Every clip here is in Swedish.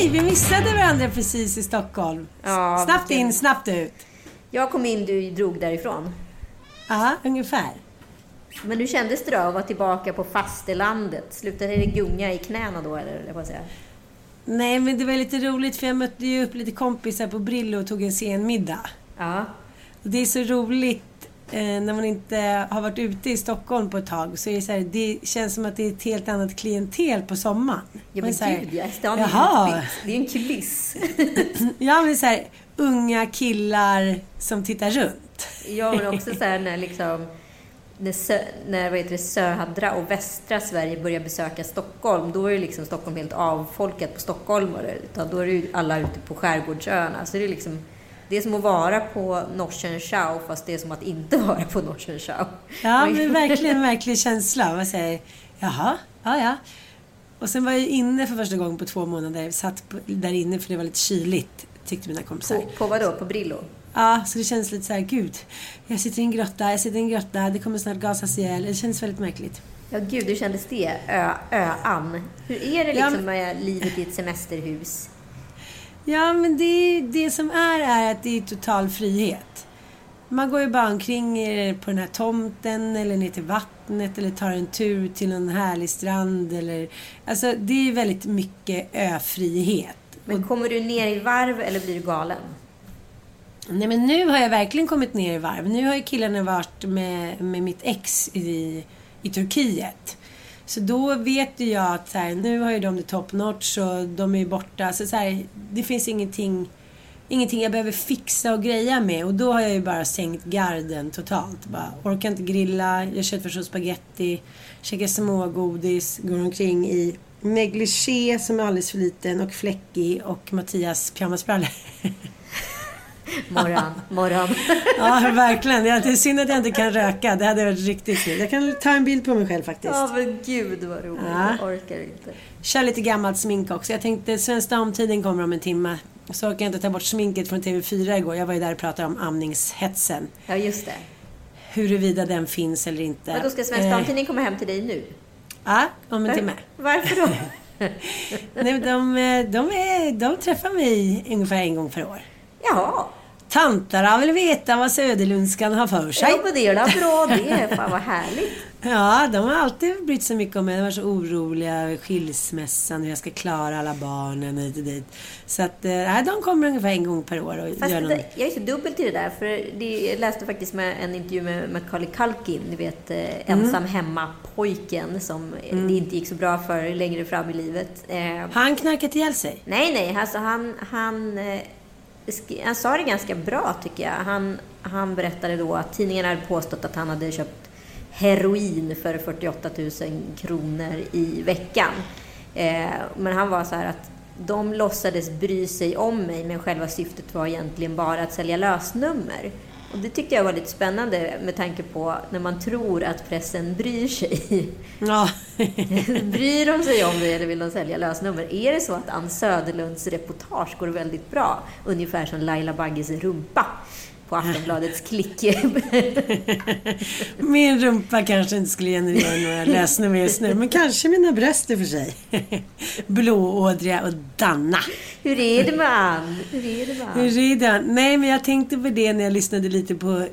Hej, vi missade varandra precis i Stockholm. Ja, snabbt in, snabbt ut. Jag kom in, du drog därifrån. Ja, ungefär. Men hur kändes det då att vara tillbaka på fastelandet? Slutade det gunga i knäna då, eller jag får säga? Nej, men det var lite roligt för jag mötte ju upp lite kompisar på Brillo och tog en sen middag. Ja. Det är så roligt när man inte har varit ute i Stockholm på ett tag. Så är det, så här, det känns som att det är ett helt annat klientel på sommaren. Ja men gud ja, stan är. Det är en kuliss. Ja, men så här, unga killar som tittar runt. ja men också så här när liksom när, sö, när vad heter det, södra och västra Sverige börjar besöka Stockholm, då är ju liksom Stockholm helt avfolkat på stockholmare. Utan då är det ju alla ute på skärgårdsöarna. Så det är liksom, det är som att vara på Norsen Chau, fast det är som att inte vara på Norsen Chau. Ja, men verkligen en verklig känsla. Man säger, jaha, ja, ja. Och sen var jag inne för första gången på två månader. Satt på, där inne för det var lite kyligt, tyckte mina kompisar. På, på då? På Brillo? Ja, så det känns lite så här, gud. Jag sitter i en grotta, jag sitter i en grotta, det kommer snart gasas ihjäl. Det känns väldigt märkligt. Ja, gud, hur kändes det? Ö, öan. Hur är det Ja, liksom men- med livet i ett semesterhus? Ja, men det, det som är, är att det är total frihet. Man går ju bara omkring på den här tomten eller ner till vattnet eller tar en tur till en härlig strand eller... Alltså, det är väldigt mycket öfrihet. Men kommer du ner i varv eller blir du galen? Nej men nu har jag verkligen kommit ner i varv. Nu har ju killarna varit med, med mitt ex i, i Turkiet. Så då vet ju jag att så här, nu har ju de det top notch och de är ju borta. Så, så här, det finns ingenting, ingenting jag behöver fixa och greja med. Och då har jag ju bara sänkt garden totalt. Bara, orkar inte grilla, gör köttfärs och spagetti, käkar smågodis, går omkring i negligé som är alldeles för liten och fläckig och Mattias pyjamasbrallor. Morgon, morgon. Ja, verkligen. Det är synd att jag inte kan röka. Det hade varit riktigt kul. Jag kan ta en bild på mig själv faktiskt. Ja, men gud vad roligt. Ja. Jag orkar inte. Kör lite gammalt smink också. Jag tänkte Svenska Damtiden kommer om en timme. Så orkar jag inte ta bort sminket från TV4 igår. Jag var ju där och pratade om amningshetsen. Ja, just det. Huruvida den finns eller inte. Men då ska Svensk Eh, Damtidning komma hem till dig nu? Ja, om en timme. Varför då? Nej, de, de, är, de träffar mig ungefär en gång per år. Jaha. Tantarna vill veta vad Söderlundskan har för sig. Ja, men det är bra det. Fan vad härligt. Ja, de har alltid brytt sig mycket om mig. De var så oroliga över skilsmässan, hur jag ska klara alla barnen och hit och dit. Så att, eh, nej, de kommer ungefär en gång per år och Fast gör någon... jag är så dubbel till det där. För det, jag läste faktiskt med en intervju med Macaulay Culkin, ni vet eh, Mm. ensam hemma-pojken som eh, det inte gick så bra för längre fram i livet. Han knarkat ihjäl sig. Nej, nej, alltså han, han, han sa det ganska bra tycker jag. Han, han berättade då att tidningen hade påstått att han hade köpt heroin för 48 000 kronor i veckan. Eh, men han var så här att de låtsades bry sig om mig, men själva syftet var egentligen bara att sälja lösnummer. Och det tyckte jag var lite spännande med tanke på när man tror att pressen bryr sig. Ja. Bryr de sig om dig eller vill de sälja lösnummer? Är det så att Ann Söderlunds reportage går väldigt bra? Ungefär som Laila Bagges rumpa på Aftonbladets klick. Min rumpa kanske inte skulle generera några lösningar just nu, men kanske mina bröst i och för sig. Blåådriga och Danna. Hur är det man? Hur är det man? Hur är det? Nej, men jag tänkte på det när jag lyssnade lite på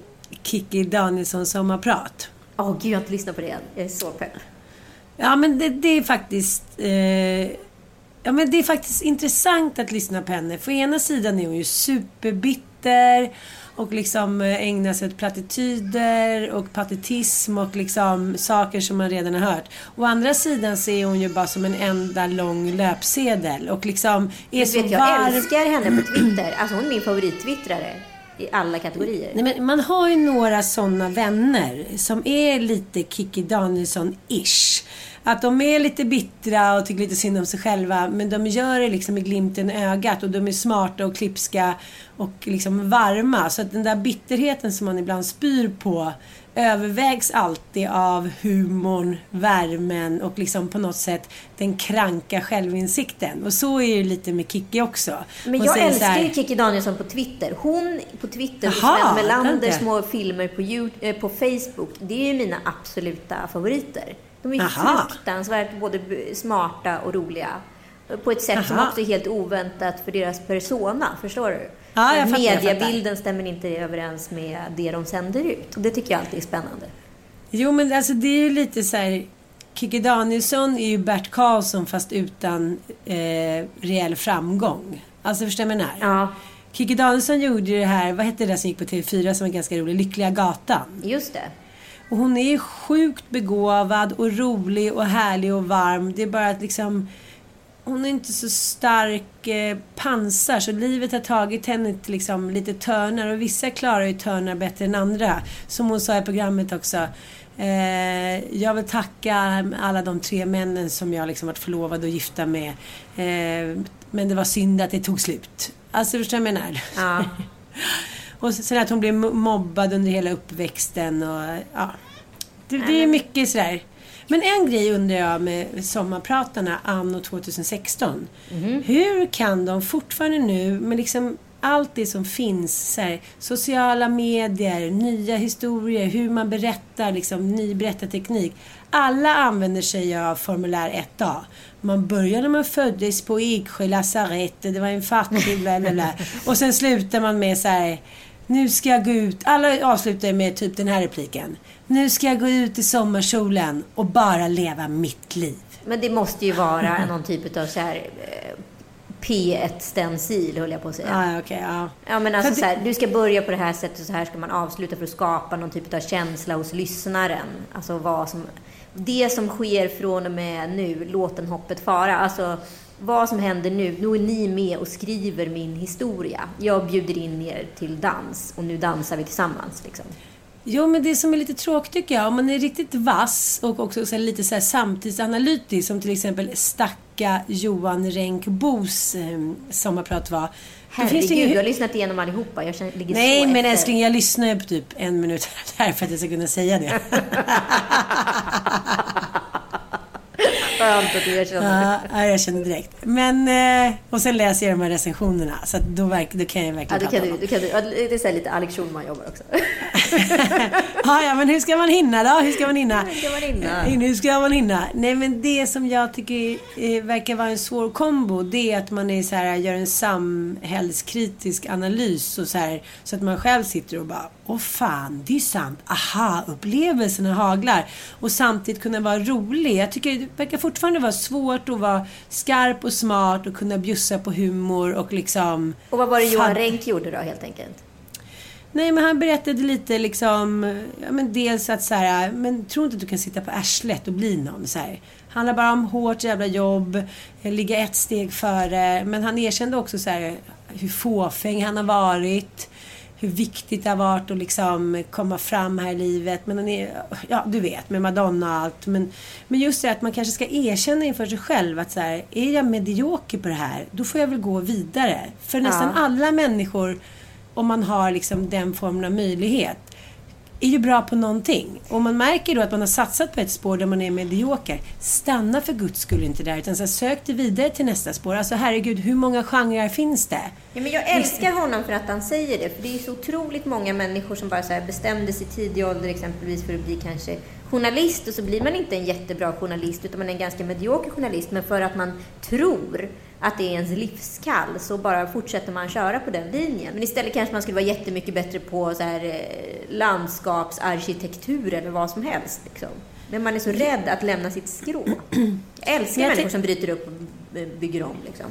Kikki Danielssons sommarprat. Åh gud, jag har inte lyssnat på det än. Jag är så pepp. Ja, men det, det är faktiskt... Eh, ja, men det är faktiskt intressant att lyssna på henne. För ena sidan är hon ju superbitter och liksom eh, ägnar sig åt plattityder och patetism och liksom saker som man redan har hört. Å andra sidan så är hon ju bara som en enda lång löpsedel och liksom är så vet, jag varm. älskar henne på Twitter. Alltså hon är min favorittwittrare i alla kategorier. Nej, men man har ju några sådana vänner som är lite Kikki Danielsson-ish. Att de är lite bittra och tycker lite synd om sig själva men de gör det liksom med glimten i ögat och de är smarta och klipska och liksom varma. Så att den där bitterheten som man ibland spyr på övervägs alltid av humorn, värmen och liksom på något sätt den kranka självinsikten. Och så är det lite med Kikki också. Men Hon jag älskar här- ju Kikki Danielsson på Twitter. Hon på Twitter och Sven Melanders vänta. små filmer på, You- eh, på Facebook. Det är ju mina absoluta favoriter. De är Aha. fruktansvärt både smarta och roliga. På ett sätt som Aha. också är helt oväntat för deras persona. Förstår du? Ja, jag fattar, jag. Mediebilden stämmer inte överens med det de sänder ut. Det tycker jag alltid är spännande. Jo, men alltså det är ju lite så här... Kikki Danielsson är ju Bert Karlsson fast utan eh, reell framgång. Alltså förstår du vad jag menar? Ja, Kikki Danielsson gjorde ju det här, vad hette det där som gick på TV4 som var ganska roligt? Lyckliga Gatan. just det. Och hon är ju sjukt begåvad och rolig och härlig och varm. Det är bara att liksom... Hon är inte så stark eh, pansar så livet har tagit henne till liksom lite törnar och vissa klarar ju törnar bättre än andra. Som hon sa i programmet också. Eh, jag vill tacka alla de tre männen som jag liksom varit förlovad och gifta med. Eh, men det var synd att det tog slut. Alltså förstår du vad jag menar? Ja. Och sen att hon blev mobbad under hela uppväxten och ja. Det, det är mycket sådär. Men en grej undrar jag med sommarpratarna anno 2016. Hur kan de fortfarande nu med liksom allt det som finns, så här, sociala medier, nya historier, hur man berättar, liksom, ny berättarteknik. Alla använder sig av formulär 1A. Man börjar när man föddes på Eksjö lasarett, det var en fattig bla bla bla. Och sen slutar man med så här, nu ska jag gå ut, alla avslutar med typ den här repliken. Nu ska jag gå ut i sommarsolen och bara leva mitt liv. Men det måste ju vara någon typ av så här eh, P1-stencil, höll jag på att säga. Ja, ja, okej, ja. Men alltså så här, du ska börja på det här sättet och så här ska man avsluta för att skapa någon typ av känsla hos lyssnaren. Alltså vad som... Det som sker från och med nu, låten Hoppet fara. Alltså vad som händer nu. Nu är ni med och skriver min historia. Jag bjuder in er till dans och nu dansar vi tillsammans. Liksom. Jo, men det som är lite tråkigt tycker jag, om man är riktigt vass och också så lite så här samtidsanalytisk, som till exempel Stacka Johan Renkbos eh, sommarprat var. Herregud, jag har lyssnat igenom allihopa. Jag känner, ligger Nej, så men efter. älskling, jag lyssnar på typ en minut här för att jag ska kunna säga det. Skönt att du erkänner. Ja, ja, jag känner direkt. Men, eh, och sen läser jag de här recensionerna, så då, verk, då kan jag Ja, verkligen då prata kan du, kan du, ja, det är så lite Alex Schulman-jobbar också. ja, ja, men hur ska man hinna då? Hur ska man hinna? Hur ska man hinna? Hur ska man hinna? Nej, men det som jag tycker eh, verkar vara en svår kombo, det är att man är så här, gör en samhällskritisk analys och så här, så att man själv sitter och bara, åh fan, det är sant. Aha, upplevelserna haglar. Och samtidigt kunna vara rolig. Jag tycker det verkar fortfarande vara svårt att vara skarp och smart och kunna bjussa på humor och liksom... Och vad var det Johan. Renck gjorde då helt enkelt? Nej, men han berättade lite liksom, ja men dels att så här, men tro inte att du kan sitta på arslet och bli någon så här. Handlar bara om hårt jävla jobb, eh, ligga ett steg före. Men han erkände också så här hur fåfäng han har varit. Hur viktigt det har varit att liksom komma fram här i livet. Men är, ja du vet, med Madonna och allt. Men, men just det att man kanske ska erkänna inför sig själv att så här, är jag medioker på det här, då får jag väl gå vidare. För nästan Ja. alla människor om man har liksom den formen av möjlighet är ju bra på någonting. Och man märker då att man har satsat på ett spår där man är medioker. Stanna för guds skull inte där, utan så sök dig vidare till nästa spår. Alltså herregud, hur många genrer finns det? Ja, men jag älskar honom för att han säger det. För det är så otroligt många människor som bara så här bestämde sig i tidig ålder exempelvis för att bli kanske journalist och så blir man inte en jättebra journalist utan man är en ganska medioker journalist. Men för att man tror att det är ens livskall så bara fortsätter man köra på den linjen. Men istället kanske man skulle vara jättemycket bättre på så här, eh, landskapsarkitektur eller vad som helst. Liksom. Men man är så rädd att lämna sitt skrå. Jag älskar Jag människor som bryter upp och bygger om. Liksom.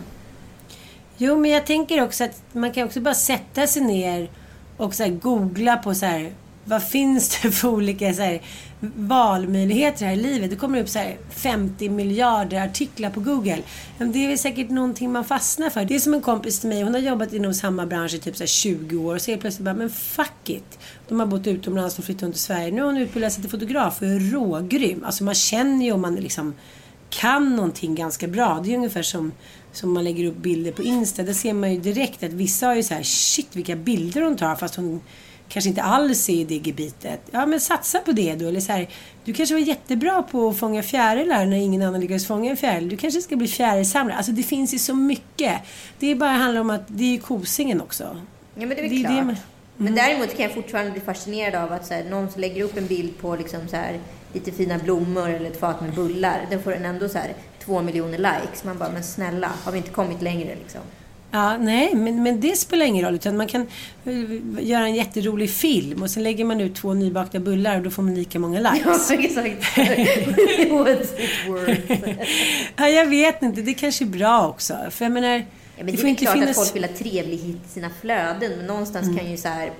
Jo, men jag tänker också att man kan också bara sätta sig ner och så googla på så här, vad finns det för olika så här, valmöjligheter här i livet. Det kommer upp så här 50 miljarder artiklar på Google. Men det är väl säkert någonting man fastnar för. Det är som en kompis till mig, hon har jobbat inom samma bransch i typ så här 20 år och så helt plötsligt bara, men fuck it. De har bott utomlands, och flyttat till Sverige. Nu har hon utbildat sig till fotograf och är rågrym. Alltså man känner ju om man liksom kan någonting ganska bra. Det är ungefär som, som man lägger upp bilder på Insta. Där ser man ju direkt att vissa har ju så här, shit vilka bilder hon tar fast hon kanske inte alls är i det gebitet. Ja men satsa på det då. Eller så här, du kanske var jättebra på att fånga fjärilar när ingen annan lyckades fånga en fjäril. Du kanske ska bli fjärilsamlare. Alltså det finns ju så mycket. Det är bara handlar om att det är kosingen också. Ja, men det är väl Det klart. det med- Men däremot kan jag fortfarande bli fascinerad av att så här, någon som lägger upp en bild på liksom så här, lite fina blommor eller ett fat med bullar. Den får den ändå så här, två miljoner likes. Man bara, men snälla, har vi inte kommit längre liksom? Ja, nej, men, men det spelar ingen roll. Utan man kan eh, göra en jätterolig film och sen lägger man ut två nybakta bullar och då får man lika många likes. Ja, exakt. Ja, jag vet inte. Det kanske är bra också. För jag menar, Ja, men det, det är inte klart finnas... att folk vill ha trevlighet i sina flöden, men någonstans Mm. kan ju så här,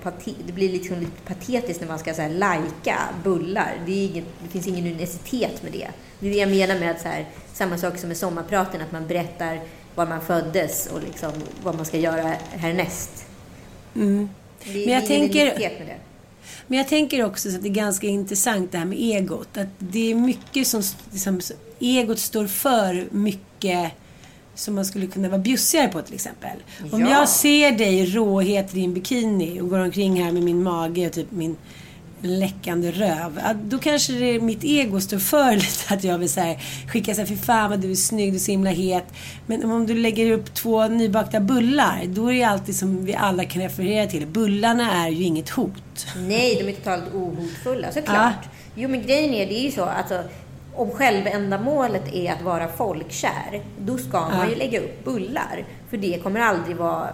det blir liksom lite patetiskt när man ska så här, lajka bullar. Det, inget, det finns ingen universitet med det. Det är det jag menar med att så här, samma sak som med sommarpraten, att man berättar var man föddes och liksom vad man ska göra härnäst. Det är Mm. Men jag ingen tänker- med det. Men jag tänker också så att det är ganska intressant det här med egot. Att det är mycket som... Liksom, egot står för mycket som man skulle kunna vara bjussigare på till exempel. Om Ja. jag ser dig råhet i en bikini och går omkring här med min mage och typ min läckande röv. ja, Då kanske det, mitt ego står för lite att jag vill så här, skicka så här, fy fan vad du är snygg, du är så himla het. Men om du lägger upp två nybakta bullar, då är det alltid som vi alla kan referera till. Bullarna är ju inget hot. Nej, de är totalt ohotfulla, såklart. Jo, men grejen är, det är ju så, alltså, om självändamålet är att vara folkkär, då ska man ju lägga upp bullar. För det kommer aldrig vara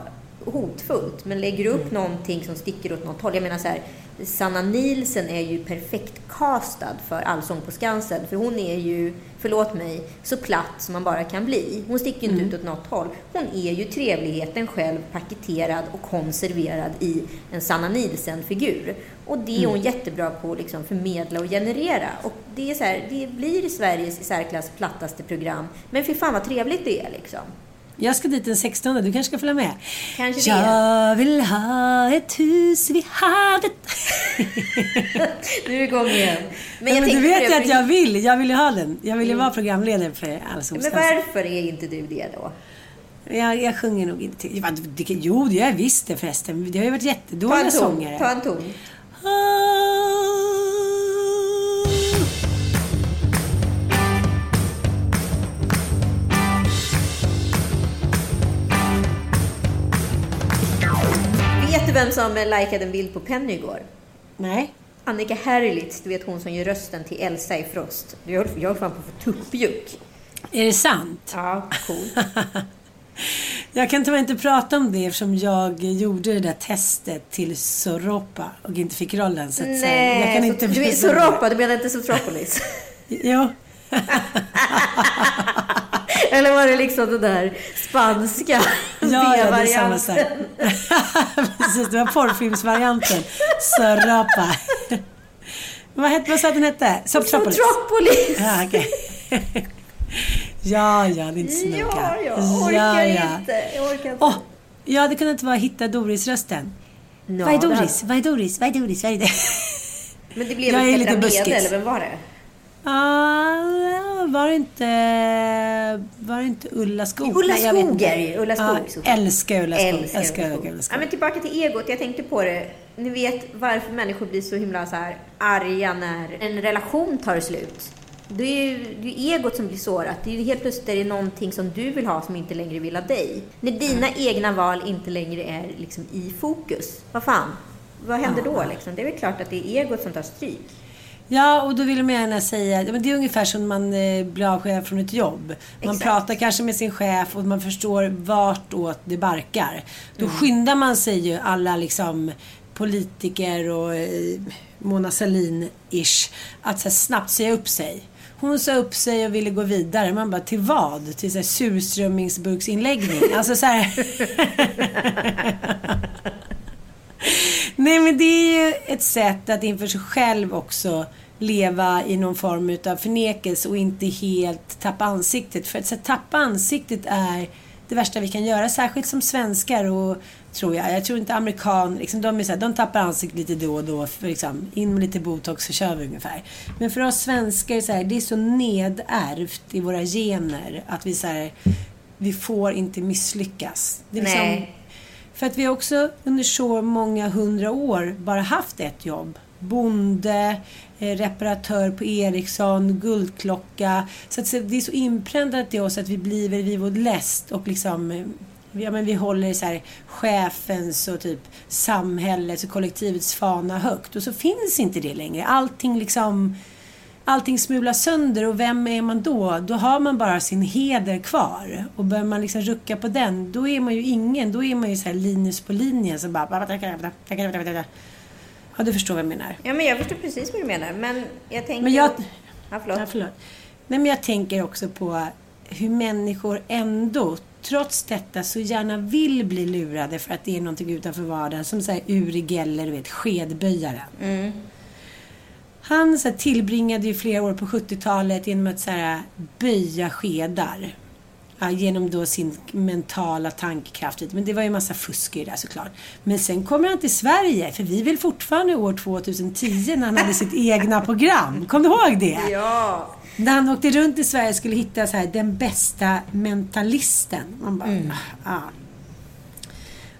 hotfullt. Men lägger upp någonting som sticker åt något håll, jag menar så här, Sanna Nielsen är ju perfekt castad för Allsång på Skansen. För hon är ju, förlåt mig, så platt som man bara kan bli. Hon sticker inte ut åt något håll. Hon är ju trevligheten själv paketerad och konserverad i en Sanna Nielsen-figur. Och det är hon jättebra på att liksom förmedla och generera. Och det, är så här, det blir Sveriges i särklass plattaste program. Men fy fan vad trevligt det är liksom. Jag ska dit den 16, du kanske ska följa med? Kanske det. Jag vill ha ett hus vid havet. Nu är vi igång igen. Men, men du vet ju att jag vill. Jag vill ju ha den. Jag vill ju vara programledare för Allsång på Men varför är inte du det då? Jag, jag sjunger nog inte Jo, det gör jag visst det förresten. Det har ju varit Ta jättedåliga en ton. sångare. Ta en ton. Du vem som likade en bild på Penny igår? Nej. Annika Herlitz, du vet hon som gör rösten till Elsa i Frost. Jag höll fan på att få tuppjuck. Är det sant? Ja, cool. Jag kan tyvärr inte prata om det eftersom jag gjorde det där testet till Soropa och inte fick rollen. Så att säga. Nej, jag kan så, inte du är Soropa, du menar inte Sotropolis? Jo. Eller var det liksom den där spanska Ja, ja, det är B-varianten? Precis, det var porrfilmsvarianten. Soropa. vad, hette, vad sa att den hette? Subtropolis. Sotropolis! Ja, okej. ja, ja, det är inte så noga. Ja, jag orkar Ja, ja. inte. Jag orkar inte. Ja, det kunde inte vara Hitta Doris-rösten. Ja, vad är Doris? Vad är Doris? Vad är Doris? Vad är det? Men det blev Jag är lite Mede, buskis. eller vem var det? Ah, var det inte, var det inte Ulla Skog? Ulla Skog är det. Ulla Skog. Ja, älskar Ulla Skog. Älskar, Älskar Ulla Ulla Skog. Skog. Ja, men tillbaka till egot. Jag tänkte på det. Ni vet varför människor blir så himla så här arga när en relation tar slut. Det är ju det är egot som blir sårat. Det är ju helt plötsligt är det någonting som du vill ha som inte längre vill ha dig. När dina egna val inte längre är liksom i fokus. Vad fan? Vad händer då liksom? Det är väl klart att det är egot som tar stryk. Ja, och då vill man gärna säga, men det är ungefär som man eh, blir avskedad från ett jobb. Man Exakt. pratar kanske med sin chef och man förstår vartåt det barkar. Då Mm. skyndar man sig ju alla liksom politiker och eh, Mona Sahlin-ish att så snabbt säga upp sig. Hon sa upp sig och ville gå vidare. Man bara, till vad? Till så här, surströmmingsburksinläggning? Alltså så här... Nej men det är ju ett sätt att inför sig själv också leva i någon form utav förnekelse och inte helt tappa ansiktet. För att så, tappa ansiktet är det värsta vi kan göra, särskilt som svenskar och tror jag. Jag tror inte amerikaner, liksom, de, är så här, de tappar ansiktet lite då och då. För, liksom, in med lite botox så kör vi ungefär. Men för oss svenskar, det så här, det är så nedärvt i våra gener att vi så här, vi får inte misslyckas. Det är liksom, Nej för att vi har också under så många hundra år bara haft ett jobb. Bonde, eh, reparatör på Ericsson, guldklocka. Så att det är så inpräntat i oss att vi blir vid vår läst och liksom eh, Ja, men vi håller så här chefens och typ samhällets och kollektivets fana högt. Och så finns inte det längre. Allting liksom allting smulas sönder och vem är man då? Då har man bara sin heder kvar. Och börjar man liksom rucka på den, då är man ju ingen. Då är man ju så här Linus på linjen som bara... Ja, du förstår vad jag menar. Ja, men jag förstår precis vad du menar. Men jag tänker... Men jag... Ja, förlåt. Ja, förlåt. Nej, men jag tänker också på hur människor ändå, trots detta, så gärna vill bli lurade för att det är någonting utanför vardagen. Som säger Uri Geller, du vet, skedböjaren. Han så här, tillbringade ju flera år på 70-talet genom att så här, böja skedar. Ja, genom då sin mentala tankekraft. Men det var ju en massa fusk i det där såklart. Men sen kommer han till Sverige, för vi vill fortfarande år 2010 när han hade sitt egna program. Kom du ihåg det? Ja. När han åkte runt i Sverige skulle hitta så här, den bästa mentalisten. Man bara, Mm. ah.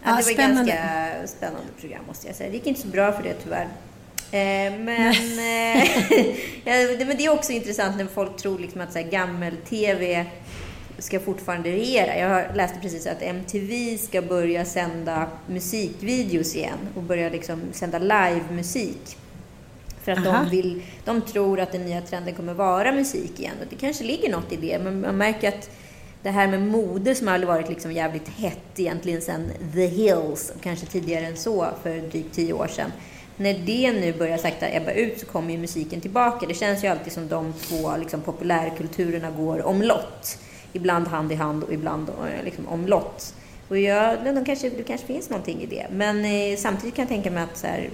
Ja, det var ett spännande. ganska spännande program måste jag säga. Det gick inte så bra för det tyvärr. Eh, men, eh, ja, men det är också intressant när folk tror liksom att gammel-tv ska fortfarande regera. Jag har- läste precis att MTV ska börja sända musikvideos igen och börja liksom sända livemusik. För att Aha. de, vill, de tror att den nya trenden kommer vara musik igen. Och det kanske ligger något i det, men man märker att det här med mode som aldrig varit liksom jävligt hett egentligen sedan The Hills, och kanske tidigare än så, för drygt tio år sedan. När det nu börjar sakta ebba ut så kommer ju musiken tillbaka. Det känns ju alltid som de två liksom, populärkulturerna går omlott. Ibland hand i hand och ibland eh, liksom, omlott. Och jag, de kanske, det kanske finns någonting i det. Men eh, samtidigt kan jag tänka mig att så här,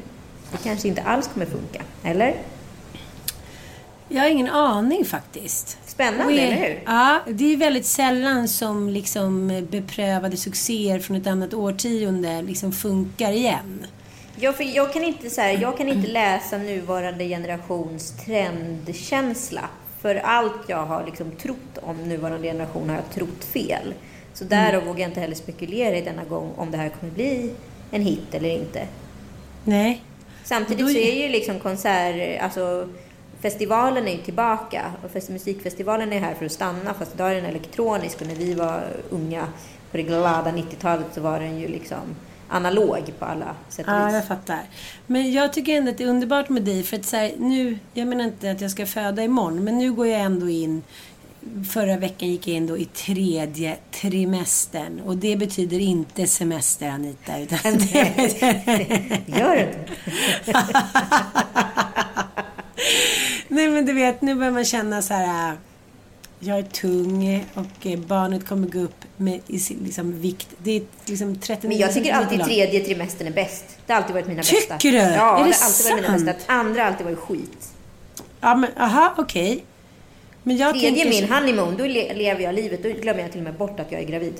det kanske inte alls kommer funka. Eller? Jag har ingen aning faktiskt. Spännande, är- eller hur? Ja, det är väldigt sällan som liksom beprövade succéer från ett annat årtionde liksom funkar igen. Ja, för jag kan inte, så här, jag kan inte läsa nuvarande generations trendkänsla. För allt jag har liksom trott om nuvarande generation har jag trott fel. Så därav vågar jag inte heller spekulera i denna gång om det här kommer bli en hit eller inte. Nej. Samtidigt Då- så är ju liksom konsert, alltså festivalen är ju tillbaka och fest- musikfestivalen är här för att stanna fast idag är den elektronisk och när vi var unga på det glada 90-talet så var den ju liksom analog på alla sätt och Ja, vis. jag fattar. Men jag tycker ändå att det är underbart med dig för att så här, nu, jag menar inte att jag ska föda imorgon, men nu går jag ändå in Förra veckan gick jag in då i tredje trimestern och det betyder inte semester Anita. Utan. Gör det inte? Nej men du vet, nu börjar man känna så här. Jag är tung och eh, barnet kommer gå upp med i sin liksom, vikt. Det är liksom 39 Men jag tycker alltid tredje trimestern är bäst. Det har alltid varit mina Tycker bästa. du? Ja, Är det har alltid varit mina sant? bästa. Andra har alltid varit skit. Ja men aha, okej. Men jag Tredje tänker... min honeymoon, då le- lever jag livet. Då glömmer jag till och med bort att jag är gravid.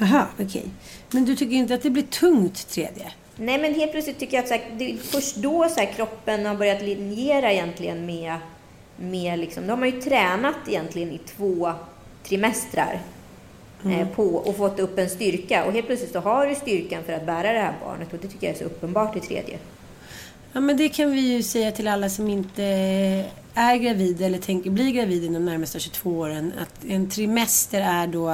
Aha, okej. Men du tycker inte att det blir tungt tredje? Nej, men helt plötsligt tycker jag att så här, det är först då så här, kroppen har börjat linjera egentligen med mer liksom, då har man ju tränat egentligen i två trimestrar eh, på och fått upp en styrka. Och helt plötsligt så har du styrkan för att bära det här barnet och det tycker jag är så uppenbart i tredje. Ja, men det kan vi ju säga till alla som inte är gravida eller tänker bli gravida inom de närmaste 22 åren. Att en trimester är då...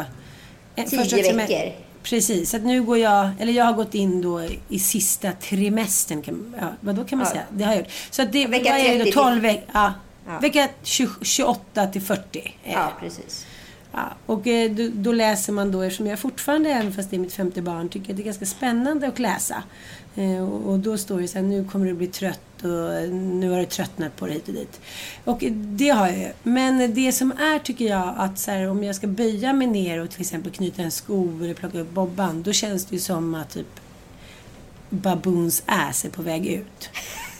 en- Tio första trimer- veckor. Precis, så att nu går jag, eller jag har gått in då i sista trimestern, kan, ja, vad då kan man Ja. säga? Det har jag gjort. Så att det Vecka vad är det 30 då? 12 veckor. Ja. Ja. Vecka 20, 28 till 40. är Ja, precis. Ja, och eh, då, då läser man då, eftersom jag fortfarande, även fast det är mitt femte barn, tycker att det är ganska spännande att läsa. Eh, och, då står det så här, nu kommer du bli trött och nu har du tröttnat på det hit och dit. Och det har jag ju. Men det som är, tycker jag, att så här, om jag ska böja mig ner och till exempel knyta en sko eller plocka upp bobban, då känns det ju som att typ baboons ass är på väg ut.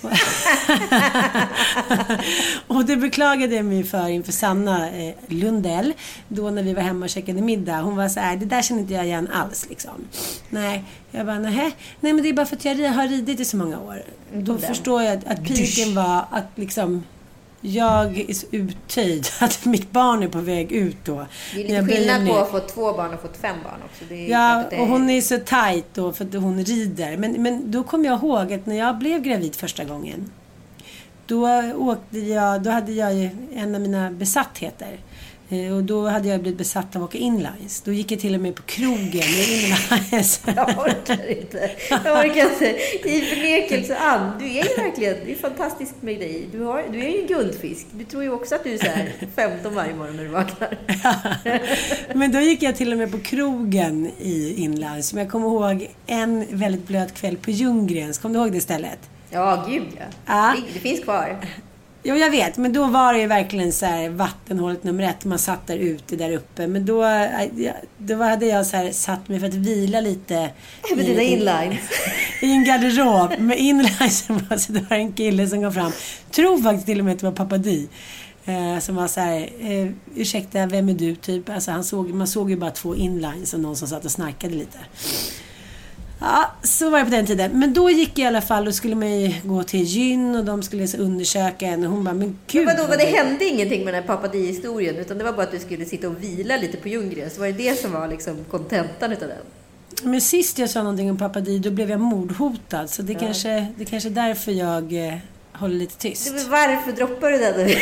och det beklagade jag mig för inför Sanna eh, Lundell. Då när vi var hemma och käkade middag. Hon var så här, det där känner inte jag igen alls liksom. Nej, jag bara, nähä. Nej men det är bara för att jag har ridit i så många år. Då förstår jag att, att piken var att liksom jag är så uttöjd att mitt barn är på väg ut då. Det är jag lite skillnad på att få två barn och få fem barn också. Är Ja, det och hon är så tight då för att hon rider. Men, men då kom jag ihåg att när jag blev gravid första gången. Då åkte jag, då hade jag ju en av mina besattheter. Eh, Och då hade jag blivit besatt av att åka inlines. Då gick jag till och med på krogen med inlines. Jag orkar inte. Jag orkar inte. I förnekelse, Ann. Du är ju verkligen, det är fantastiskt med dig. Du, har, du är ju en guldfisk. Du tror ju också att du är så här 15 varje morgon när du vaknar. Men då gick jag till och med på krogen i inlines. Men jag kommer ihåg en väldigt blöt kväll på Ljunggrens. Kommer du ihåg det stället? Ja, gud ja. Ja. Det, det finns kvar. Jo, jag vet. Men då var det ju verkligen så här vattenhålet nummer ett. Man satt där ute, där uppe. Men då, äh, ja, då hade jag så här satt mig för att vila lite. Med i- dina inlines. I en garderob med inlinesen på. Så det var en kille som kom fram. Tror faktiskt till och med att det var pappa Di. Eh, som var så här, eh, ursäkta, vem är du? Typ. Alltså, han såg, man såg ju bara två inlines och någon som satt och snarkade lite. Ja, så var det på den tiden. Men då gick jag i alla fall och skulle man ju gå till gyn och de skulle undersöka en och hon bara, men gud. Men vadå, vad det hände ingenting med den här pappadi-historien utan det var bara att du skulle sitta och vila lite på Ljunggren. Så var det det som var liksom kontentan utav den? Men sist jag sa någonting om pappa Di, då blev jag mordhotad. Så det, kanske, det kanske är därför jag eh, håller lite tyst. Du, men Varför droppar du den?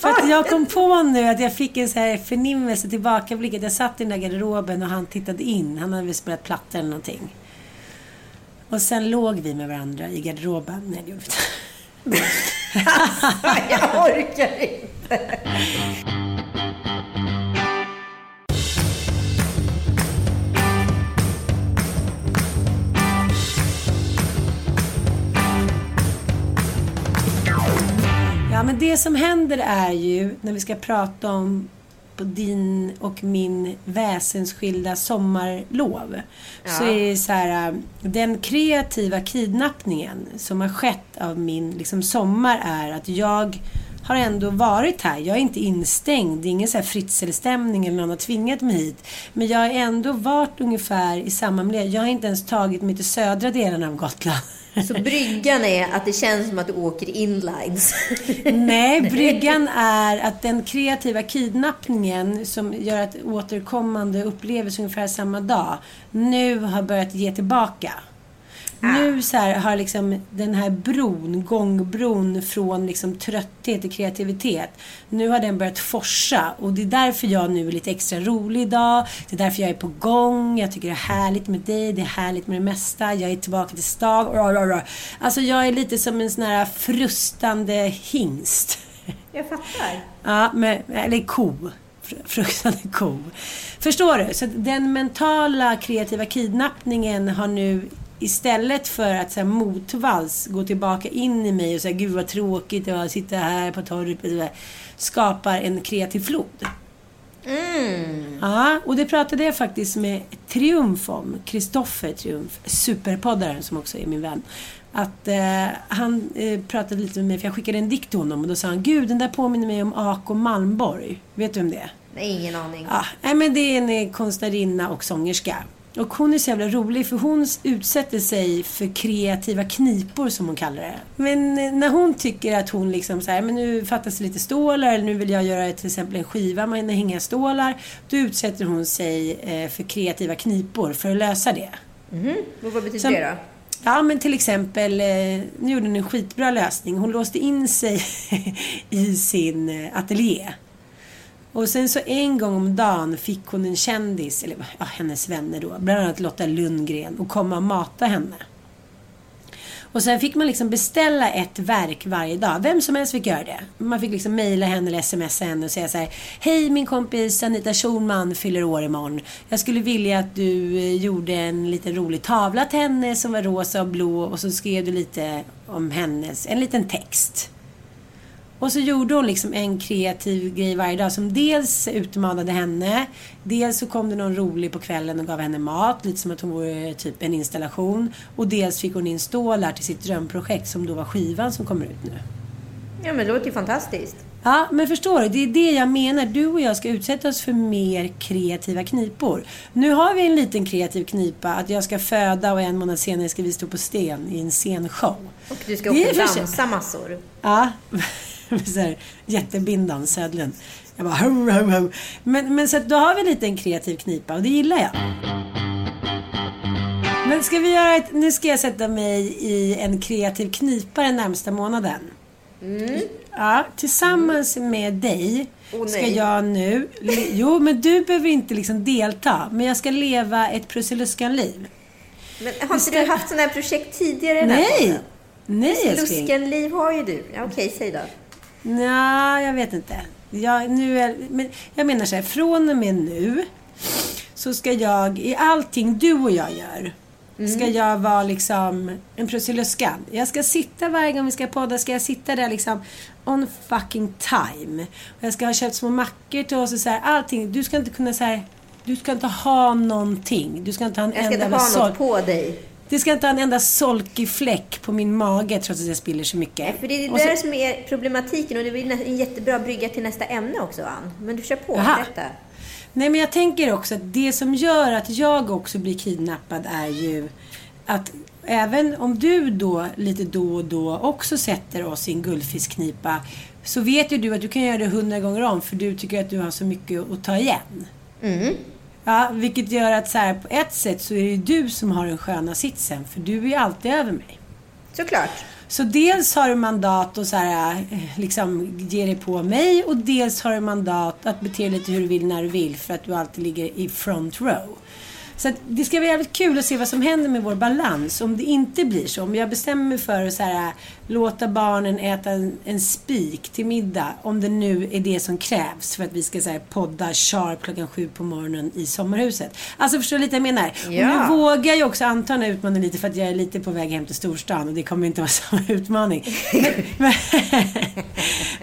För att jag kom på nu att jag fick en så här förnimmelse tillbakablick. Jag satt i den där garderoben och han tittade in. Han hade väl spelat platta eller någonting. Och sen låg vi med varandra i garderoben. Nej, det gjorde vi inte. jag orkar inte. Ja, men det som händer är ju när vi ska prata om på din och min väsensskilda sommarlov. Så är det så här, den kreativa kidnappningen som har skett av min liksom, sommar är att jag har ändå varit här. Jag är inte instängd. Det är ingen så här fritzelstämning eller någon har tvingat mig hit. Men jag har ändå varit ungefär i samma miljö. Jag har inte ens tagit mig till södra delen av Gotland. Så bryggan är att det känns som att du åker inlines. Nej, bryggan är att den kreativa kidnappningen som gör att återkommande upplevelser ungefär samma dag nu har börjat ge tillbaka. Nu så här har liksom den här bron, gångbron från liksom trötthet till kreativitet. Nu har den börjat forsa och det är därför jag nu är lite extra rolig idag. Det är därför jag är på gång. Jag tycker det är härligt med dig. Det är härligt med det mesta. Jag är tillbaka till ra. Alltså jag är lite som en sån här frustande hingst. Jag fattar. Ja, med, eller ko. Fr- Fruktande ko. Förstår du? Så den mentala kreativa kidnappningen har nu istället för att så här, motvalls gå tillbaka in i mig och säga gud vad tråkigt att sitta här på torpet och så där", skapar en kreativ flod. Ja, och det pratade jag faktiskt med Triumf om. Kristoffer Triumf, superpoddaren som också är min vän. Att eh, han eh, pratade lite med mig, för jag skickade en dikt till honom och då sa han Gud, den där påminner mig om Ako Malmborg. Vet du vem det är? Ingen aning. Ja, nej, men det är en eh, konstnärinna och sångerska. Och hon är så jävla rolig för hon utsätter sig för kreativa knipor som hon kallar det. Men eh, när hon tycker att hon liksom så här, men nu fattas det lite stålar eller nu vill jag göra till exempel en skiva med hänga stålar. Då utsätter hon sig eh, för kreativa knipor för att lösa det. Mm. Och vad betyder Som- det då? Ja, men till exempel, eh, nu gjorde hon en skitbra lösning. Hon låste in sig i sin ateljé. Och sen så en gång om dagen fick hon en kändis, eller ja, hennes vänner då, bland annat Lotta Lundgren, och komma och mata henne. Och sen fick man liksom beställa ett verk varje dag. Vem som helst fick göra det. Man fick liksom mejla henne eller smsa henne och säga så här. Hej min kompis Anita Schulman fyller år imorgon. Jag skulle vilja att du eh, gjorde en liten rolig tavla till henne som var rosa och blå och så skrev du lite om hennes, en liten text. Och så gjorde hon liksom en kreativ grej varje dag som dels utmanade henne. Dels så kom det någon rolig på kvällen och gav henne mat, lite som att hon vore typ en installation. Och dels fick hon in stålar till sitt drömprojekt som då var skivan som kommer ut nu. Ja, men det låter ju fantastiskt. Ja, men förstår du? Det är det jag menar. Du och jag ska utsätta oss för mer kreativa knipor. Nu har vi en liten kreativ knipa att jag ska föda och en månad senare ska vi stå på sten i en scenshow. Och du ska också dansa massor. Ja, så här, jättebindan, södlen. Jag bara ho, ho, ho. Men, men så då har vi lite en kreativ knipa och det gillar jag. Men ska vi göra ett... Nu ska jag sätta mig i en kreativ knipa den närmsta månaden. Ja, tillsammans med dig Åh, ska jag nu... Jo, men du behöver inte liksom delta. Men jag ska leva ett Prussiluskan-liv. Men har inte ska- du haft sådana här projekt tidigare? Nej! Nej, älskling. Luskenliv har ju du. Ja, okej, säg då. Nja, jag vet inte. Jag, nu är, men jag menar så här, från och med nu så ska jag i allting du och jag gör ska jag vara liksom en prussiluskan. Jag ska sitta varje gång vi ska podda, ska jag sitta där liksom on fucking time. Och jag ska ha köpt små mackor till oss och så här, allting. Du ska inte kunna här, du ska inte ha någonting. Du ska inte ha en Jag ska enda inte ha något på dig. Det ska inte ha en enda solkig fläck på min mage trots att jag spiller så mycket. För det är det Och så- där som är problematiken och det blir en jättebra brygga till nästa ämne också, Ann. Men du kör på, berätta. Nej, men jag tänker också att det som gör att jag också blir kidnappad är ju att även om du då lite då och då också sätter oss i en guldfiskknipa så vet ju du att du kan göra det hundra gånger om för du tycker att du har så mycket att ta igen. Ja, vilket gör att så här, på ett sätt så är det ju du som har den sköna sitsen för du är ju alltid över mig. Såklart. Så dels har du mandat att så här, eh, liksom ge dig på mig och dels har du mandat att bete dig lite hur du vill när du vill för att du alltid ligger i front row. Så det ska bli jävligt kul att se vad som händer med vår balans om det inte blir så. Om jag bestämmer mig för att så här, låta barnen äta en, en spik till middag om det nu är det som krävs för att vi ska så här, podda sharp klockan sju på morgonen i sommarhuset. Alltså förstår du lite vad jag menar? Ja. Och nu vågar jag också anta den här utmaningen lite för att jag är lite på väg hem till storstan och det kommer inte vara samma utmaning. Men, men,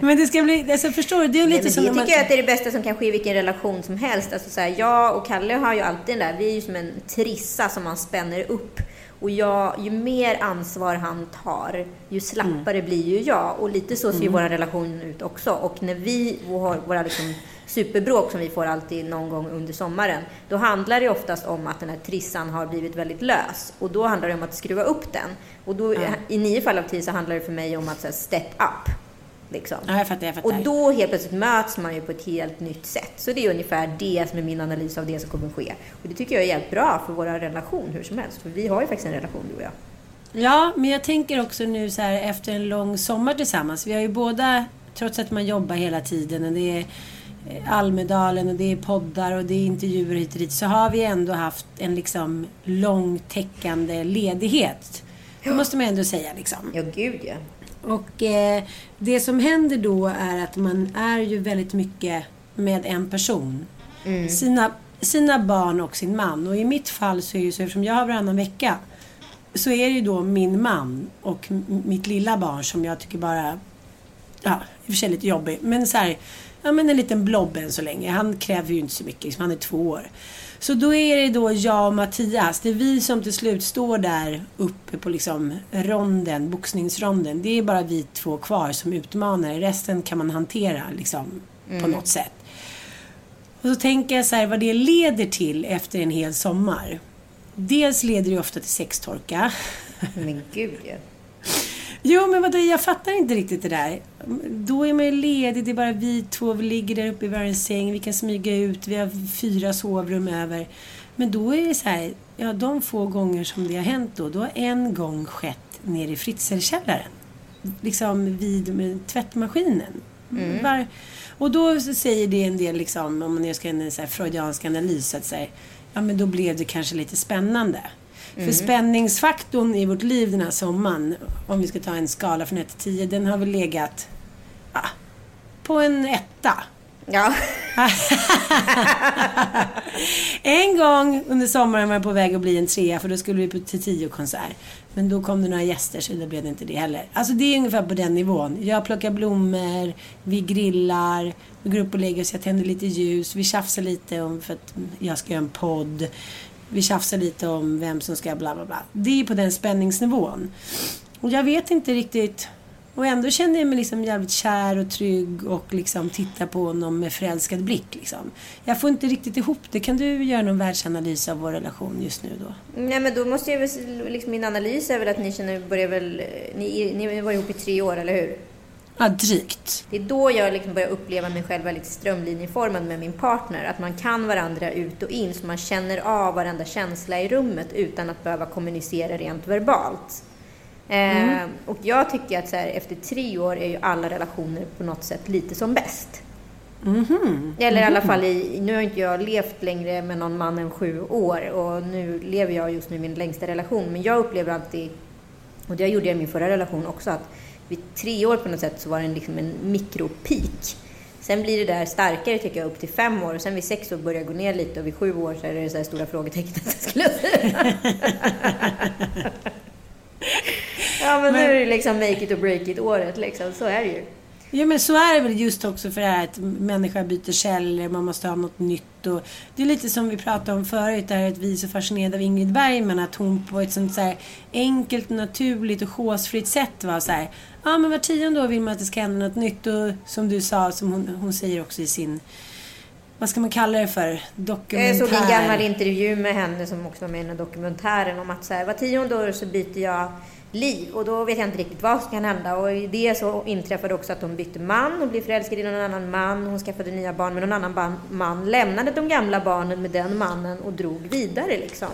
men det ska bli, alltså förstår du? Det är Nej, lite men som när tycker jag att det är det bästa som kan ske i vilken relation som helst. Alltså så här, jag och Kalle har ju alltid den där, vi som en trissa som man spänner upp. Och jag, ju mer ansvar han tar, ju slappare blir ju jag. Och lite så ser ju vår relation ut också. Och när vi har våra liksom superbråk som vi får alltid någon gång under sommaren, då handlar det oftast om att den här trissan har blivit väldigt lös. Och då handlar det om att skruva upp den. Och då, i nio fall av tio så handlar det för mig om att så här, step up. Liksom. Ja, jag fattar, jag fattar. Och då helt plötsligt möts man ju på ett helt nytt sätt. Så det är ungefär det som är min analys av det som kommer ske. Och det tycker jag är jävligt bra för vår relation hur som helst. För vi har ju faktiskt en relation du och jag. Ja, men jag tänker också nu så här efter en lång sommar tillsammans. Vi har ju båda, trots att man jobbar hela tiden och det är eh, Almedalen och det är poddar och det är intervjuer hit och dit. Så har vi ändå haft en liksom lång täckande ledighet. Det måste man ändå säga liksom. Ja, gud ja. Och eh, det som händer då är att man är ju väldigt mycket med en person. Sina, sina barn och sin man. Och i mitt fall så är det ju så, eftersom jag har varannan vecka, så är det ju då min man och mitt lilla barn som jag tycker bara, ja, i och för sig lite jobbig, men så här, ja men en liten blob än så länge. Han kräver ju inte så mycket, liksom, han är två år. Så då är det då jag och Mattias, det är vi som till slut står där uppe på liksom ronden, boxningsronden. Det är bara vi två kvar som utmanar, resten kan man hantera liksom på något sätt. Och så tänker jag så här vad det leder till efter en hel sommar. dels leder det ofta till sextorka. Men gud ja. Jo, men vadå, jag fattar inte riktigt det där. Då är man ju ledig, det är bara vi två, vi ligger där uppe i varje säng, vi kan smyga ut, vi har fyra sovrum över. Men då är det så här, ja de få gånger som det har hänt då, då har en gång skett nere i Fritzlkällaren. Liksom vid med tvättmaskinen. Var, och då så säger det en del, liksom, om man nu ska göra en så här freudiansk analys, att säga, ja men då blev det kanske lite spännande. För spänningsfaktorn i vårt liv den här sommaren, om vi ska ta en skala från 1 till 10, den har väl legat ja, på en etta. Ja. En gång under sommaren var jag på väg att bli en trea för då skulle vi på till tio konsert. Men då kom det några gäster så då blev det inte det heller. Alltså det är ungefär på den nivån. Jag plockar blommor, vi grillar, vi går upp och lägger oss, jag tänder lite ljus, vi tjafsar lite om för att jag ska göra en podd. Vi tjafsar lite om vem som ska bla bla bla. Det är på den spänningsnivån. Och jag vet inte riktigt och ändå känner jag mig liksom jävligt kär och trygg och liksom tittar på honom med förälskad blick. Liksom. Jag får inte riktigt ihop det. Kan du göra någon världsanalys av vår relation just nu då? Nej men då måste jag väl, liksom min analys är väl att ni känner, börjar väl, eh, ni, ni var ihop i tre år, eller hur? Ja, drygt. Det är då jag liksom börjar uppleva mig själv väldigt strömlinjeformad med min partner. Att man kan varandra ut och in, så man känner av varenda känsla i rummet utan att behöva kommunicera rent verbalt. Eh, och jag tycker att så här, efter tre år är ju alla relationer på något sätt lite som bäst. Eller i alla fall i, nu har inte jag levt längre med någon man än sju år och nu lever jag just nu min längsta relation. Men jag upplever alltid, och det gjorde jag i min förra relation också, att vid tre år på något sätt så var det en, liksom en mikropeak. Sen blir det där starkare tycker jag upp till fem år och sen vid sex år börjar det gå ner lite och vid sju år så är det så här stora frågetecknet skulle jag säga. ja men, nu är det liksom make it or break it året liksom, så är det ju. Ja men så är det väl just också för det här att människan byter källor, man måste ha något nytt och det är lite som vi pratade om förut, det här att vi är så fascinerade av Ingrid Bergman, att hon på ett sånt så här enkelt, naturligt och chosefritt sätt var så här, ja men var tionde år vill man att det ska hända något nytt och som du sa, som hon, hon säger också i sin, vad ska man kalla det för, dokumentär? Jag såg en gammal intervju med henne som också var med i den dokumentären om att så här, var tionde år så byter jag liv och då vet jag inte riktigt vad som kan hända och i det så inträffade också att hon bytte man och blev förälskad i någon annan man. Hon skaffade nya barn med någon annan man, lämnade de gamla barnen med den mannen och drog vidare liksom.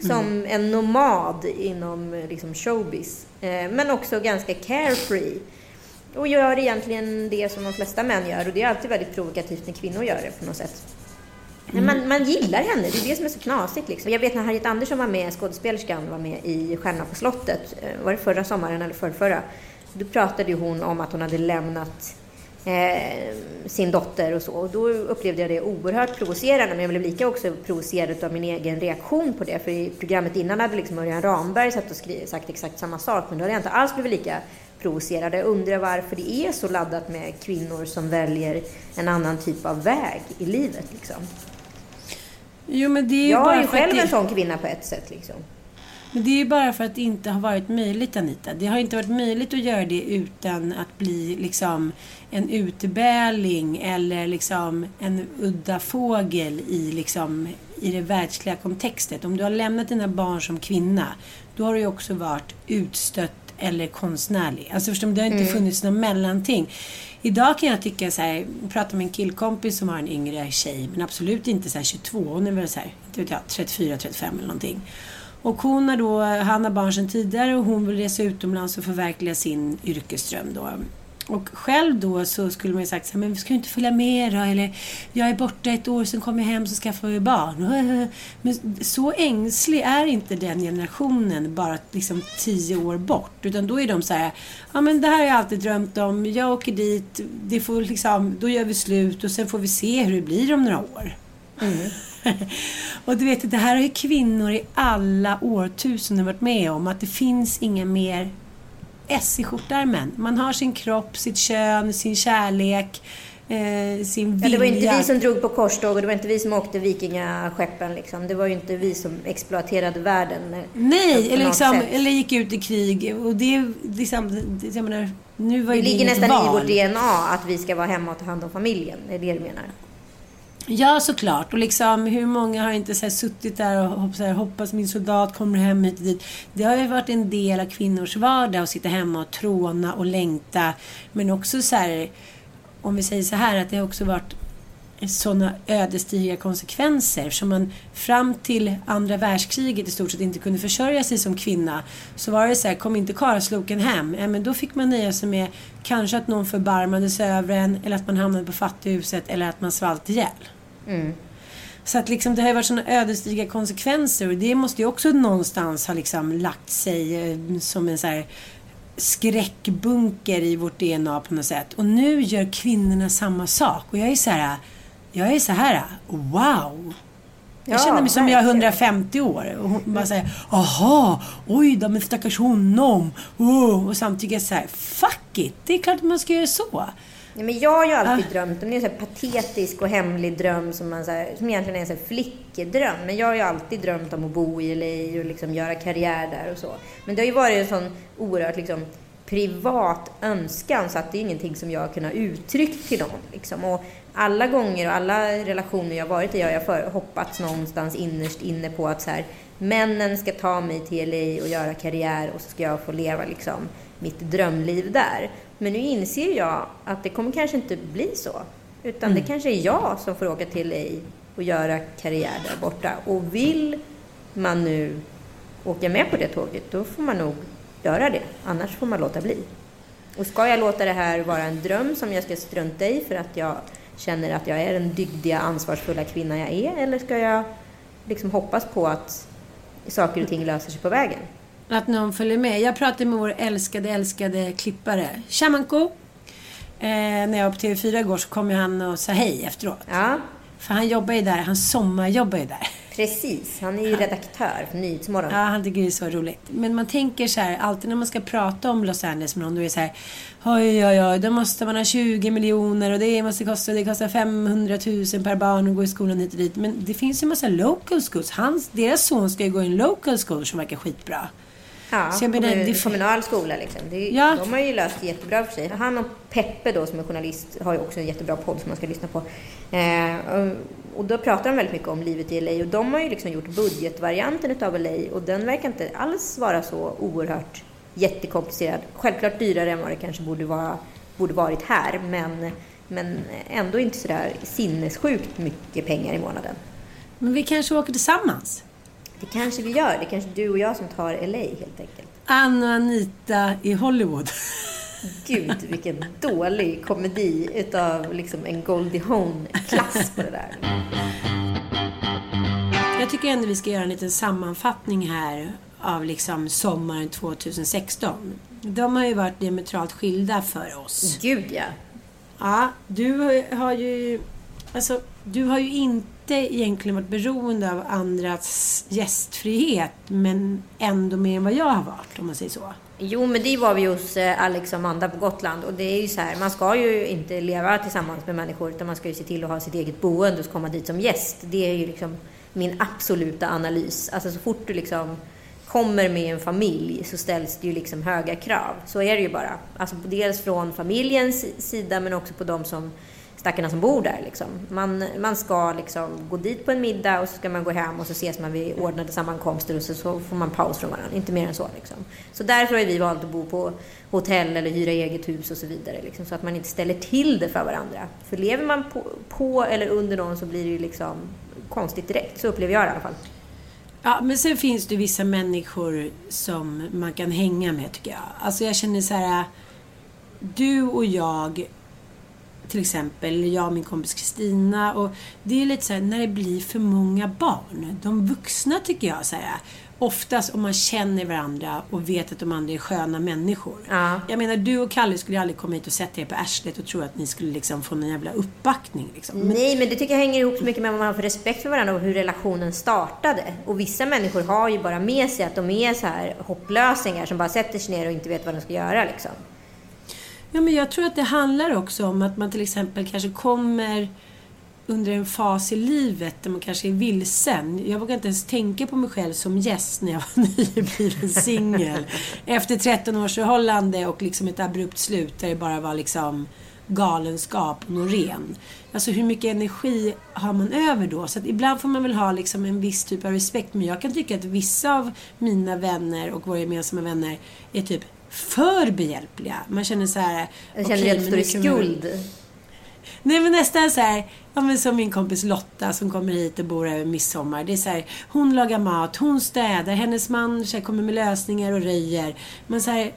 Som en nomad inom liksom, showbiz. Eh, men också ganska carefree. Och gör egentligen det som de flesta män gör och det är alltid väldigt provokativt när kvinnor gör det på något sätt. Men man, man gillar henne, det är det som är så knasigt. Liksom. Jag vet när Harriet Andersson var med, skådespelerskan, var med i Stjärnorna på slottet. Eh, var det förra sommaren eller förrförra? Då pratade ju hon om att hon hade lämnat eh, sin dotter och så. Och då upplevde jag det oerhört provocerande, men jag blev lika också provocerad av min egen reaktion på det. För i programmet innan hade liksom Örjan Ramberg satt och skri- sagt exakt samma sak, men då hade jag inte alls blivit lika provocerad. Jag undrar varför det är så laddat med kvinnor som väljer en annan typ av väg i livet. Liksom. Jo men det är Jag är ju själv det... en sån kvinna på ett sätt. Liksom. Men det är ju bara för att det inte har varit möjligt Anita. Det har inte varit möjligt att göra det utan att bli liksom en utebäling eller liksom en udda fågel i, liksom, i det världsliga kontextet. Om du har lämnat dina barn som kvinna, då har du ju också varit utstött eller konstnärlig. Alltså förstår du, det har inte funnits något mellanting. Idag kan jag tycka så här, jag pratade med en killkompis som har en yngre tjej, men absolut inte så här 22, hon är väl så här, inte vet jag, 34, 35 eller någonting. Och hon har då, han har barn sedan tidigare och hon vill resa utomlands och förverkliga sin yrkesdröm då. Och själv då så skulle man ju sagt så här, men vi ska ju inte följa med då, eller jag är borta ett år, sen kommer jag hem så skaffar vi barn. Men så ängslig är inte den generationen bara liksom tio år bort. Utan då är de så här, ja men det här har jag alltid drömt om, jag åker dit, det får liksom, då gör vi slut och sen får vi se hur det blir om några år. och du vet, det här har ju kvinnor i alla årtusenden varit med om. Att det finns inga mer S i skjortärmen. Man har sin kropp, sitt kön, sin kärlek, eh, sin vilja. Ja, det var inte vi som drog på korståg och det var inte vi som åkte vikingaskeppen. Liksom. Det var ju inte vi som exploaterade världen. Nej, eller, liksom, sätt. eller gick ut i krig. Och det liksom, det, jag menar, nu var Det ligger nästan val. i vårt DNA att vi ska vara hemma och ta hand om familjen. Det är det du menar? Ja, såklart. Och liksom, hur många har inte så här, suttit där och hopp- här, hoppas min soldat kommer hem hit och dit. Det har ju varit en del av kvinnors vardag att sitta hemma och tråna och längta. Men också så här, om vi säger så här, att det har också varit sådana ödesdigra konsekvenser. Som man fram till andra världskriget i stort sett inte kunde försörja sig som kvinna. Så var det så här, kom inte karlsloken hem, ja, men då fick man nöja sig med kanske att någon förbarmade sig över en, eller att man hamnade på fattighuset, eller att man svalt ihjäl. Så att liksom, det har ju varit sådana ödesdigra konsekvenser och det måste ju också någonstans ha liksom lagt sig eh, som en så här skräckbunker i vårt DNA på något sätt. Och nu gör kvinnorna samma sak. Och jag är så här, jag är så här, wow! Jag Ja, känner mig som jag är verkligen. 150 år. Och hon bara säger, aha, oj då, men stackars honom. Oh. Och samtidigt så här, fuck it, det är klart att man ska göra så. Ja, men jag har ju alltid Ah. drömt om det är en så patetisk och hemlig dröm som, man, så här, som egentligen är en så här flickedröm. Men jag har ju alltid drömt om att bo i LA och liksom göra karriär där och så. Men det har ju varit en sån oerhört liksom, privat önskan så att det är ingenting som jag har kunnat uttrycka till någon. Liksom. Och alla gånger och alla relationer jag har varit i har jag för, hoppats någonstans innerst inne på att så här, männen ska ta mig till LA och göra karriär och så ska jag få leva liksom, mitt drömliv där. Men nu inser jag att det kommer kanske inte bli så. Utan det kanske är jag som får åka till LA och göra karriär där borta. Och vill man nu åka med på det tåget, då får man nog göra det. Annars får man låta bli. Och ska jag låta det här vara en dröm som jag ska strunta i för att jag känner att jag är den dygdiga, ansvarsfulla kvinna jag är? Eller ska jag liksom hoppas på att saker och ting löser sig på vägen? Att någon följer med. Jag pratade med vår älskade, älskade klippare. Shamanko. Eh, när jag var på TV4 igår så kom han och sa hej efteråt. Ja, För han jobbar ju där. Han sommarjobbar ju där. precis. Han är ju redaktör för Nyhetsmorgon. Ja, han tycker det är så roligt. Men man tänker så här, alltid när man ska prata om Los Angeles med någon, då är det så här, oj, oj, oj, då måste man ha 20 miljoner och det måste kosta, det kostar 500 000 per barn att gå i skolan hit och dit. Men det finns ju en massa local schools. Hans, deras son ska ju gå i en local school som verkar skitbra. Ja, Så jag menar, kommun, det- kommunal skola liksom. Det, Ja. De har ju löst jättebra för sig. Han och Peppe då som är journalist har ju också en jättebra podd som man ska lyssna på. Eh, och- och då pratar de väldigt mycket om livet i LA och de har ju liksom gjort budgetvarianten utav LA och den verkar inte alls vara så oerhört jättekomplicerad. Självklart dyrare än vad det kanske borde, vara, borde varit här men, men ändå inte sådär sinnessjukt mycket pengar i månaden. Men vi kanske åker tillsammans? Det kanske vi gör. Det är kanske du och jag som tar LA helt enkelt. Anna Anita i Hollywood. Gud, vilken dålig komedi utav liksom en Goldie Hawn-klass på det där. Jag tycker ändå vi ska göra en liten sammanfattning här av liksom sommaren 2016. De har ju varit diametralt skilda för oss. Gud, ja. Ja, du har ju... Alltså, du har ju inte egentligen varit beroende av andras gästfrihet, men ändå mer än vad jag har varit, om man säger så. Jo, men det var vi hos eh, Alex och Amanda på Gotland. Och det är ju så här, man ska ju inte leva tillsammans med människor, utan man ska ju se till att ha sitt eget boende och komma dit som gäst. Det är ju liksom min absoluta analys. Alltså så fort du liksom kommer med en familj så ställs det ju liksom höga krav. Så är det ju bara. Alltså dels från familjens sida, men också på de som stackarna som bor där. Liksom. Man, man ska liksom gå dit på en middag och så ska man gå hem och så ses man vid ordnade sammankomster och så, så får man paus från varandra. Inte mer än så. Liksom. Så därför har vi valt att bo på hotell eller hyra eget hus och så vidare. Liksom, så att man inte ställer till det för varandra. För lever man på, på eller under någon så blir det ju liksom konstigt direkt. Så upplever jag det i alla fall. Ja, men sen finns det vissa människor som man kan hänga med, tycker jag. Alltså, jag känner så här... Du och jag, till exempel, jag och min kompis Kristina. Och det är lite så här, när det blir för många barn. De vuxna, tycker jag, så här, oftast om man känner varandra och vet att de andra är sköna människor. Ja. Jag menar, du och Kalle skulle aldrig komma hit och sätta er på arslet och tro att ni skulle liksom få någon jävla uppbackning. Liksom. Men, Nej, men det tycker jag hänger ihop så mycket med vad man har för respekt för varandra och hur relationen startade. Och vissa människor har ju bara med sig att de är så här hopplösingar som bara sätter sig ner och inte vet vad de ska göra liksom. Ja, men jag tror att det handlar också om att man till exempel kanske kommer under en fas i livet där man kanske är vilsen. Jag vågar inte ens tänka på mig själv som gäst när jag var nybliven singel. Efter 13 års förhållande och liksom ett abrupt slut där det bara var liksom galenskap och Norén. Alltså hur mycket energi har man över då? Så att ibland får man väl ha liksom en viss typ av respekt. Men jag kan tycka att vissa av mina vänner och våra gemensamma vänner är typ för behjälpliga. Man känner så här... Jag känner okay, står i skuld. Nej men nästan så här, ja men som min kompis Lotta som kommer hit och bor över midsommar. Det är så här, hon lagar mat, hon städar, hennes man så här, kommer med lösningar och röjer. Men så här,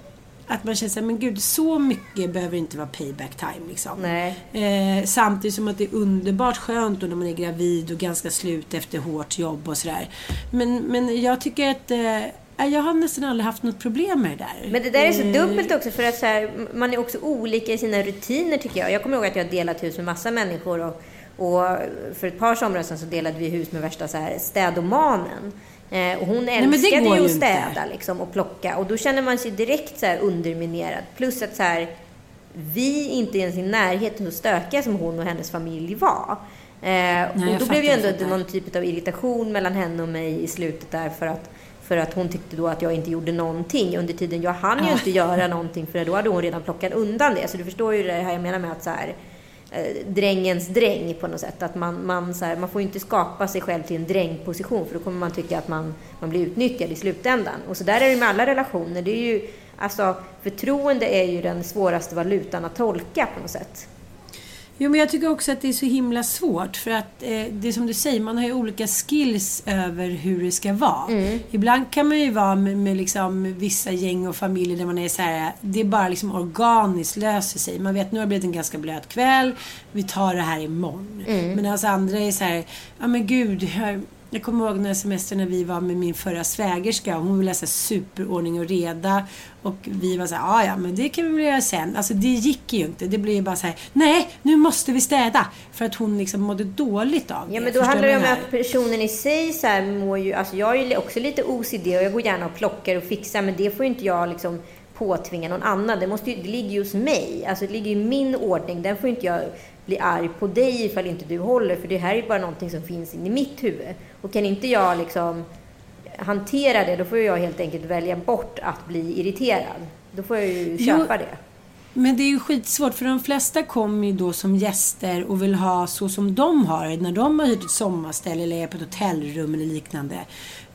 att man känner såhär, men gud så mycket behöver inte vara payback time liksom. Eh, samtidigt som att det är underbart skönt då när man är gravid och ganska slut efter hårt jobb och sådär. Men, men jag tycker att eh, jag har nästan aldrig haft något problem med det där. Men det där är så eh, dubbelt också för att så här, man är också olika i sina rutiner tycker jag. Jag kommer ihåg att jag har delat hus med massa människor och, och för ett par somrar sedan så delade vi hus med värsta så här städomanen. Eh, och hon älskade Nej, ju att städa liksom, och plocka och då känner man sig direkt så underminerad. Plus att så här, vi inte ens i närheten så stökiga som hon och hennes familj var. Eh, Nej, och då blev ju ändå någon typ av irritation mellan henne och mig i slutet där för att för att hon tyckte då att jag inte gjorde någonting under tiden. Jag hann ju inte göra någonting för då hade hon redan plockat undan det. Så du förstår ju det här jag menar med att så här, eh, drängens dräng på något sätt. Att man, man, så här, man får inte skapa sig själv till en drängposition för då kommer man tycka att man, man blir utnyttjad i slutändan. Och så där är det med alla relationer. Det är ju, alltså, förtroende är ju den svåraste valutan att tolka på något sätt. Jo, men jag tycker också att det är så himla svårt. För att eh, det är som du säger, man har ju olika skills över hur det ska vara. Mm. Ibland kan man ju vara med, med liksom vissa gäng och familjer där man är så här, det är bara liksom organiskt löser sig. Man vet nu har det blivit en ganska blöt kväll, vi tar det här imorgon. Mm. Men alltså andra är så här, ja men gud, jag kommer ihåg några semester när vi var med min förra svägerska. Hon ville ha superordning och reda. Och vi var så här, ah, ja men det kan vi väl göra sen. Alltså det gick ju inte. Det blev ju bara så här, nej nu måste vi städa. För att hon liksom mådde dåligt av det. Ja men då handlar det om att personen i sig så här mår ju, alltså jag är ju också lite OCD och jag går gärna och plockar och fixar. Men det får ju inte jag liksom påtvinga någon annan. Det, måste ju, det ligger ju hos mig. Alltså det ligger i min ordning. Den får inte jag bli arg på dig ifall inte du håller. För det här är bara någonting som finns in i mitt huvud. Och kan inte jag liksom hantera det, då får jag helt enkelt välja bort att bli irriterad. Då får jag ju köpa jo, det. Men det är ju skitsvårt för de flesta kommer ju då som gäster och vill ha så som de har när de har hyrt ett sommarställe eller är på ett hotellrum eller liknande.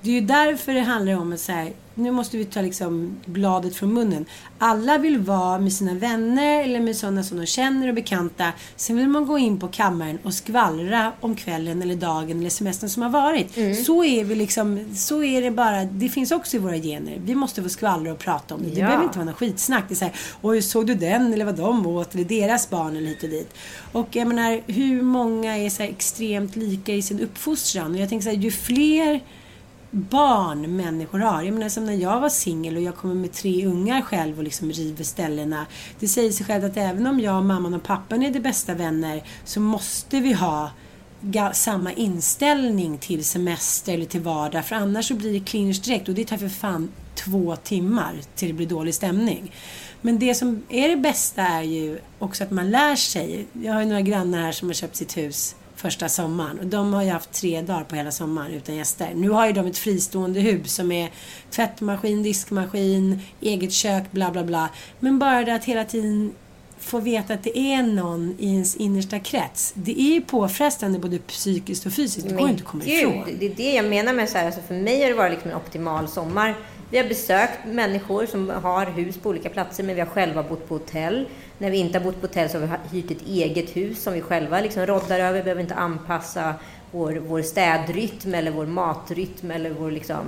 Det är ju därför det handlar om att säga nu måste vi ta liksom bladet från munnen. Alla vill vara med sina vänner eller med sådana som de känner och bekanta. Sen vill man gå in på kammaren och skvallra om kvällen eller dagen eller semestern som har varit. Mm. Så är vi liksom, så är det bara. Det finns också i våra gener. Vi måste få skvallra och prata om det. Det behöver inte vara något skitsnack. Det är såhär, oj såg du den eller vad de åt eller deras barn eller hit och dit. Och jag menar, hur många är så extremt lika i sin uppfostran? Och jag tänker så här, ju fler barn människor har. Jag menar som när jag var singel och jag kommer med tre ungar själv och liksom river ställena. Det säger sig självt att även om jag, mamman och pappan är de bästa vänner så måste vi ha samma inställning till semester eller till vardag för annars så blir det clinch direkt och det tar för fan två timmar till det blir dålig stämning. Men det som är det bästa är ju också att man lär sig. Jag har ju några grannar här som har köpt sitt hus första sommaren. Och de har ju haft tre dagar på hela sommaren utan gäster. Nu har ju de ett fristående hus som är tvättmaskin, diskmaskin, eget kök, bla bla bla. Men bara det att hela tiden få veta att det är någon i ens innersta krets. Det är ju påfrestande både psykiskt och fysiskt. Det går inte att komma ifrån. Det är det jag menar med så här, alltså för mig har det varit liksom en optimal sommar. Vi har besökt människor som har hus på olika platser, men vi har själva bott på hotell. När vi inte har bott på hotell så har vi hyrt ett eget hus som vi själva liksom roddar över. Vi behöver inte anpassa vår, vår städrytm eller vår matrytm eller vår liksom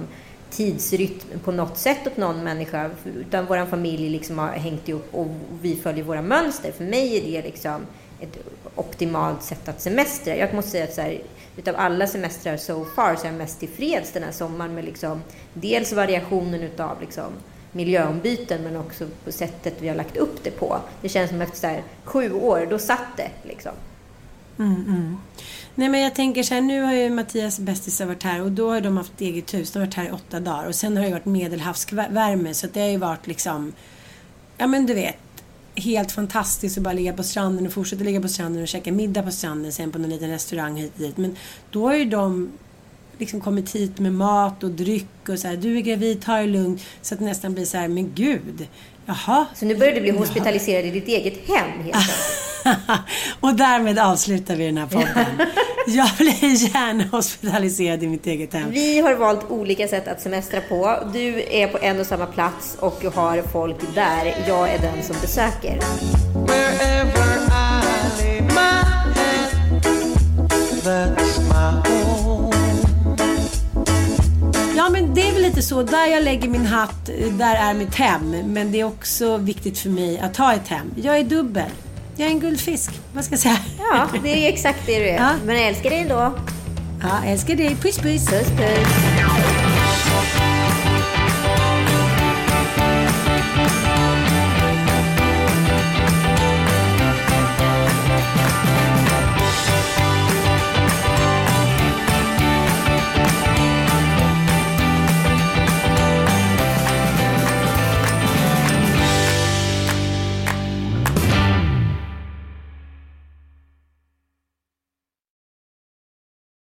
tidsrytm på något sätt åt någon människa. Utan vår familj liksom har hängt ihop och vi följer våra mönster. För mig är det liksom ett optimalt sätt att semestra. Jag måste säga att så här, utav alla semestrar so far så är jag mest tillfreds den här sommaren med liksom, dels variationen utav liksom, miljöombyten men också på sättet vi har lagt upp det på. Det känns som efter så här, sju år, då satt det liksom. Mm, mm. Nej men jag tänker så här, nu har ju Mattias bästisar varit här och då har de haft eget hus. De har varit här i åtta dagar och sen har det varit medelhavsvärme så det har ju varit liksom, ja men du vet, helt fantastiskt att bara ligga på stranden och fortsätta ligga på stranden och käka middag på stranden sen på någon liten restaurang hit och dit. Men då har ju de liksom kommit hit med mat och dryck och så här, du är gravid, ta det lugnt. Så att det nästan blir så här, men gud, jaha. Så nu börjar du bli hospitaliserad i ditt eget hem helt enkelt? och därmed avslutar vi den här podden. Jag blir gärna hospitaliserad i mitt eget hem. Vi har valt olika sätt att semestra på. Du är på en och samma plats och har folk där. Jag är den som besöker. Wherever I lay my head, that's my home. Ja, men det är väl lite så. Där jag lägger min hatt, där är mitt hem. Men det är också viktigt för mig att ha ett hem. Jag är dubbel. Jag är en guldfisk. Vad ska jag säga? Ja, det är exakt det du är. Ja. Men jag älskar dig ändå. Ja, jag älskar dig. Puss, puss. Puss, puss.